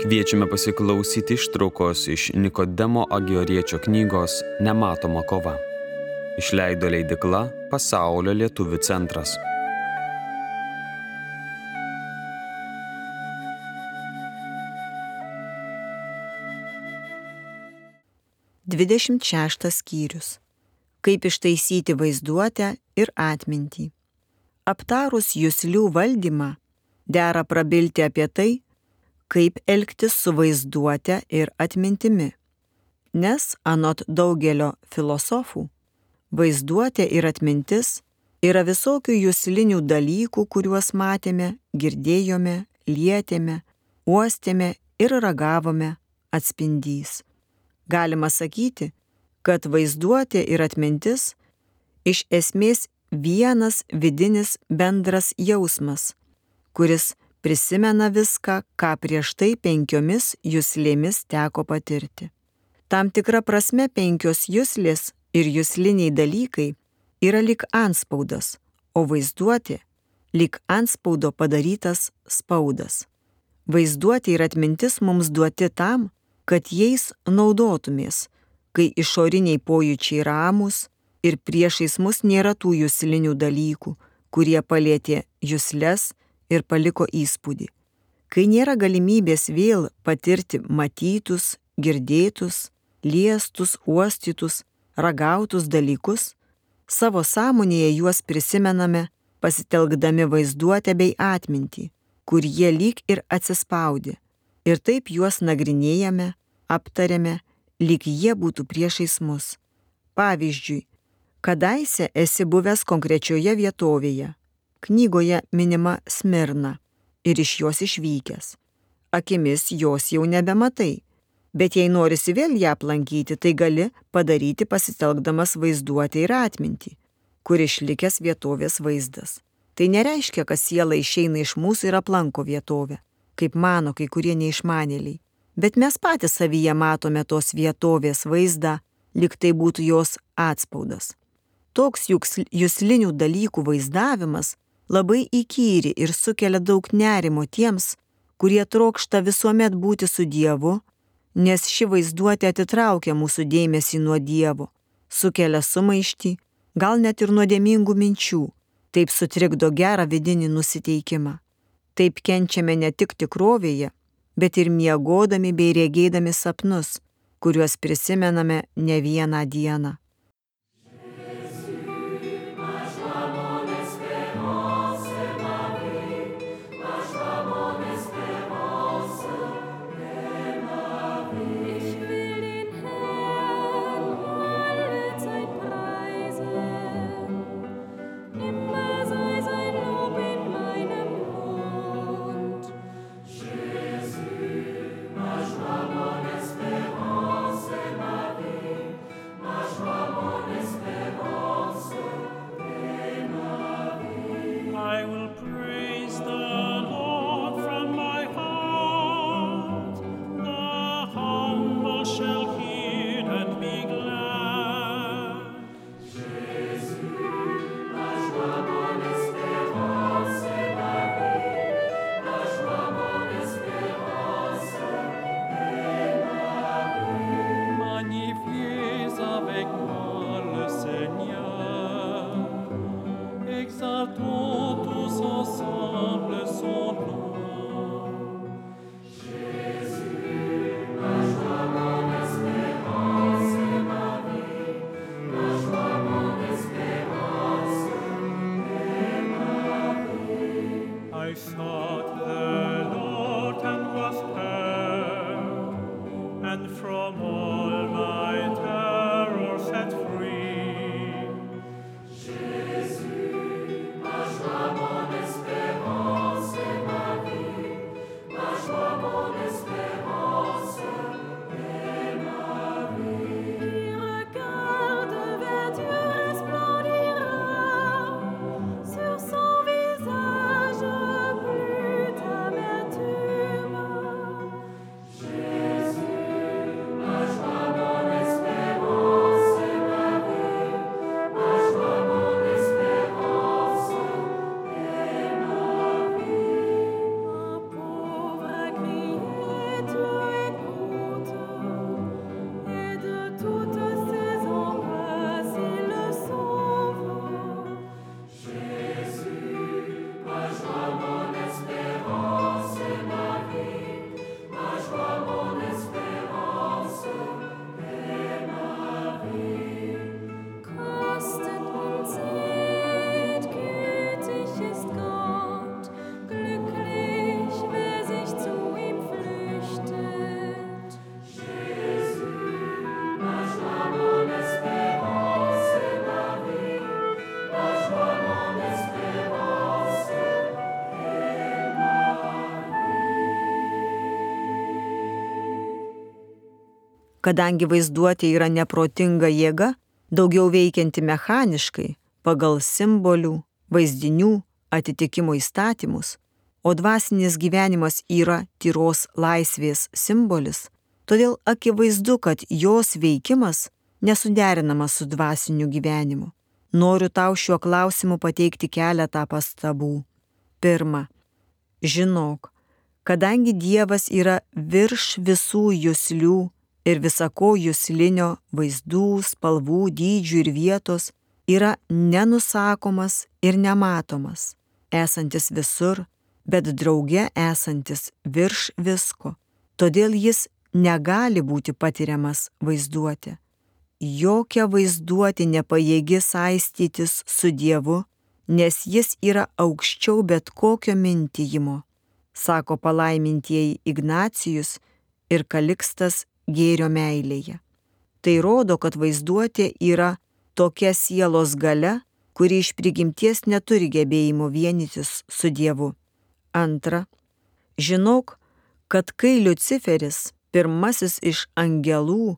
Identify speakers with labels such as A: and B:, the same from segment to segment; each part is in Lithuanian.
A: Kviečiame pasiklausyti ištraukos iš Nikodemo Agioriečio knygos Nematoma kova. Išleido leidikla Pasaulio lietuvių centras.
B: Dvidešimt šeštas skyrius. Kaip ištaisyti vaizduotę ir atmintį. Aptarus jūslių valdymą, dera prabilti apie tai, kaip elgtis su vaizduote ir atmintimi. Nes anot daugelio filosofų, vaizduotė ir atmintis yra visokių jūslinių dalykų, kuriuos matėme, girdėjome, lietėme, uostėme ir ragavome atspindys. Galima sakyti, kad vaizduotė ir atmintis iš esmės vienas vidinis bendras jausmas, kuris prisimena viską, ką prieš tai penkiomis jūslėmis teko patirti. Tam tikra prasme penkios jūslės ir jūsliniai dalykai yra lik anspaudas, o vaizduoti lik anspaudo padarytas spaudas. Vaizduoti ir atmintis mums duoti tam, kad jais naudotumės, kai išoriniai pojūčiai ramus ir priešais mus nėra tų jūslinių dalykų, kurie palėtė jūsles ir paliko įspūdį. Kai nėra galimybės vėl patirti matytus, girdėtus, liestus, uostytus, ragautus dalykus, savo sąmonėje juos prisimename pasitelkdami vaizduotę bei atmintį, kur jie lyg ir atsispaudė. Ir taip juos nagrinėjame, aptariame, lyg jie būtų priešais mus. Pavyzdžiui, kadaise esi buvęs konkrečioje vietovėje, knygoje minima Smirna ir iš jos išvykęs. Akimis jos jau nebematai, bet jei norisi vėl ją aplankyti, tai gali padaryti pasitelkdamas vaizduoti ir atmintį, kur išlikęs vietovės vaizdas. Tai nereiškia, kad siela išeina iš mūsų ir aplanko vietovę, kaip mano kai kurie neišmanėliai, bet mes patys savyje matome tos vietovės vaizdą, lyg tai būtų jos atspaudas. Toks jūslinių dalykų vaizdavimas labai įkyri ir sukelia daug nerimo tiems, kurie trokšta visuomet būti su Dievu, nes ši vaizduotė atitraukia mūsų dėmesį nuo Dievo, sukelia sumaištį, gal net ir nuodėmingų minčių, taip sutrikdo gerą vidinį nusiteikimą. Taip kenčiame ne tik tikrovėje, bet ir miegodami bei regėdami sapnus, kuriuos prisimename ne vieną dieną. Kadangi vaizduotė yra neprotinga jėga, daugiau veikianti mechaniškai, pagal simbolių, vaizdinių, atitikimo įstatymus, o dvasinis gyvenimas yra tyros laisvės simbolis, todėl akivaizdu, kad jos veikimas nesuderinamas su dvasiniu gyvenimu. Noriu tau šiuo klausimu pateikti keletą pastabų. Pirma, žinok, kadangi Dievas yra virš visų jūslių ir visako jūslinio vaizdų, spalvų, dydžių ir vietos, yra nenusakomas ir nematomas, esantis visur, bet drauge esantis virš visko. Todėl jis negali būti patiriamas vaizduoti jokia vaizduoti nepajėgi saistytis su Dievu, nes jis yra aukščiau bet kokio mintijimo, sako palaimintieji Ignacijus ir Kalikstas gėrio meilėje. Tai rodo, kad vaizduotė yra tokia sielos gale, kuri iš prigimties neturi gebėjimo vienytis su Dievu. Antra, žinok, kad kai Luciferis, pirmasis iš angelų,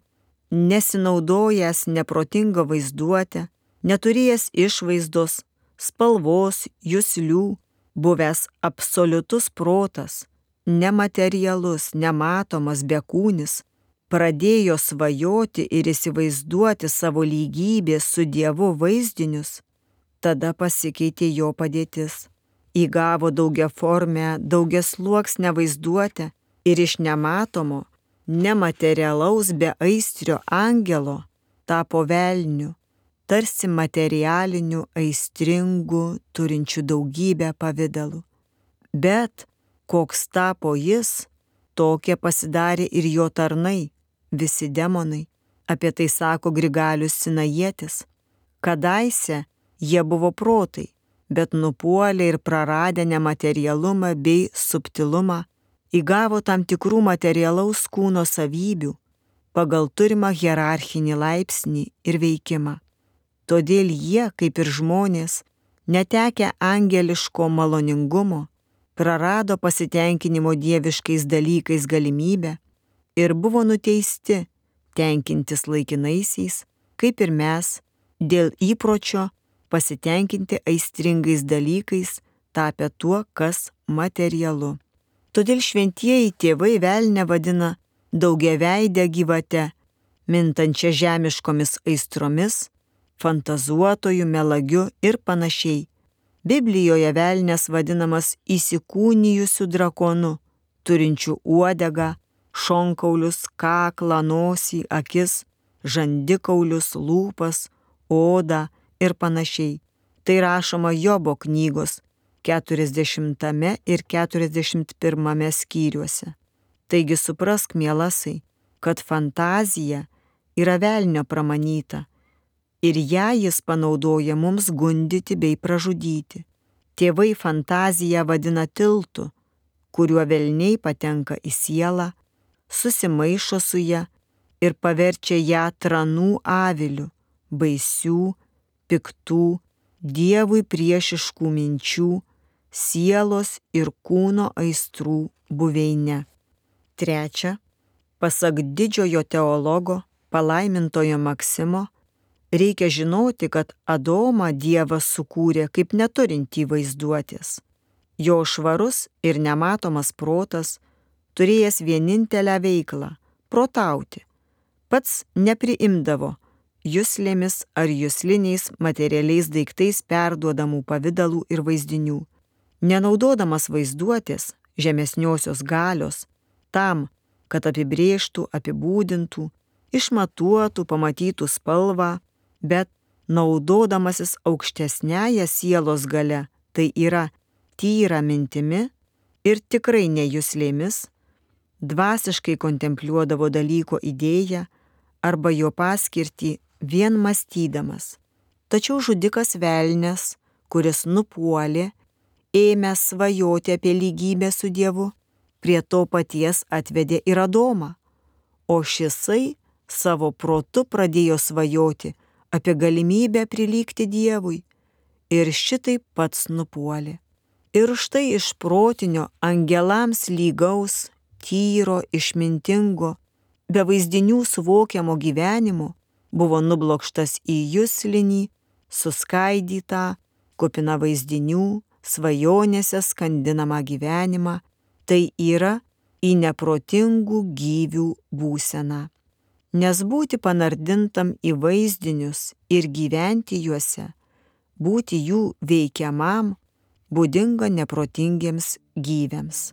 B: nesinaudojęs neprotingą vaizduotę, neturėjęs išvaizdos, spalvos, jūslių, buvęs absoliutus protas, nematerialus, nematomas bekūnis, pradėjo svajoti ir įsivaizduoti savo lygybės su Dievu vaizdinius, tada pasikeitė jo padėtis. Įgavo daugia formę, daugia sluoksnę vaizduotę ir iš nematomo nematerialaus be aistrio angelo tapo velniu, tarsi materialiniu aistringu, turinčiu daugybę pavydalų. Bet koks tapo jis, tokie pasidarė ir jo tarnai, visi demonai, apie tai sako Grigalius Sinajėtis. Kadaise jie buvo protai, bet nupuolė ir praradė nematerialumą bei subtilumą, įgavo tam tikrų materialaus kūno savybių pagal turimą hierarchinį laipsnį ir veikimą. Todėl jie, kaip ir žmonės, netekę angeliško maloningumo, prarado pasitenkinimo dieviškais dalykais galimybę ir buvo nuteisti tenkintis laikinaisiais, kaip ir mes, dėl įpročio pasitenkinti aistringais dalykais, tapę tuo, kas materialu. Todėl šventieji tėvai velnę vadina daugiaveidę gyvate, mintančią žemiškomis aistromis, fantazuotojų, melagiu ir panašiai. Biblijoje velnės vadinamas įsikūnijusiu drakonu, turinčiu uodegą, šonkaulius, kaklą, nosį, akis, žandikaulius, lūpas, odą ir panašiai. Tai rašoma Jobo knygos 40 ir 41 skyriuose. Taigi suprask, mielasai, kad fantazija yra velnio pramanyta ir ją jis panaudoja mums gundyti bei pražudyti. Tėvai fantaziją vadina tiltu, kuriuo velniai patenka į sielą, susimaišo su ją ir paverčia ją tranų aviliu, baisių, piktų, dievui priešiškų minčių, sielos ir kūno aistrų buveinę. Trečia, pasak didžiojo teologo palaimintojo Maksimo, reikia žinoti, kad Adomą Dievas sukūrė kaip neturintį vaizduotės. Jo švarus ir nematomas protas, turėjęs vienintelę veiklą - protauti, pats nepriimdavo juslėmis ar jusliniais materialiais daiktais perduodamų pavydalų ir vaizdinių. Nenaudodamas vaizduotės žemesniosios galios tam, kad apibrėžtų, apibūdintų, išmatuotų, pamatytų spalvą, bet naudodamasis aukštesnėje sielos gale, tai yra tyra mintimi ir tikrai nejuslėmis, dvasiškai kontempliuodavo dalyko idėją arba jo paskirtį vien mąstydamas. Tačiau žudikas velnės, kuris nupuolė ėmęs svajoti apie lygybę su Dievu, prie to paties atvedė ir Adomą, o šisai savo protu pradėjo svajoti apie galimybę prilygti Dievui ir šitai pats nupuolė. Ir štai iš protinio angelams lygaus, tyro, išmintingo, be vaizdinių suvokiamo gyvenimo buvo nublokštas į jūslinį, suskaidytą, kupina vaizdinių, svajonėse skandinamą gyvenimą, tai yra į neprotingų gyvių būseną. Nes būti panardintam į vaizdinius ir gyventi juose, būti jų veikiamam, būdinga neprotingiems gyviams.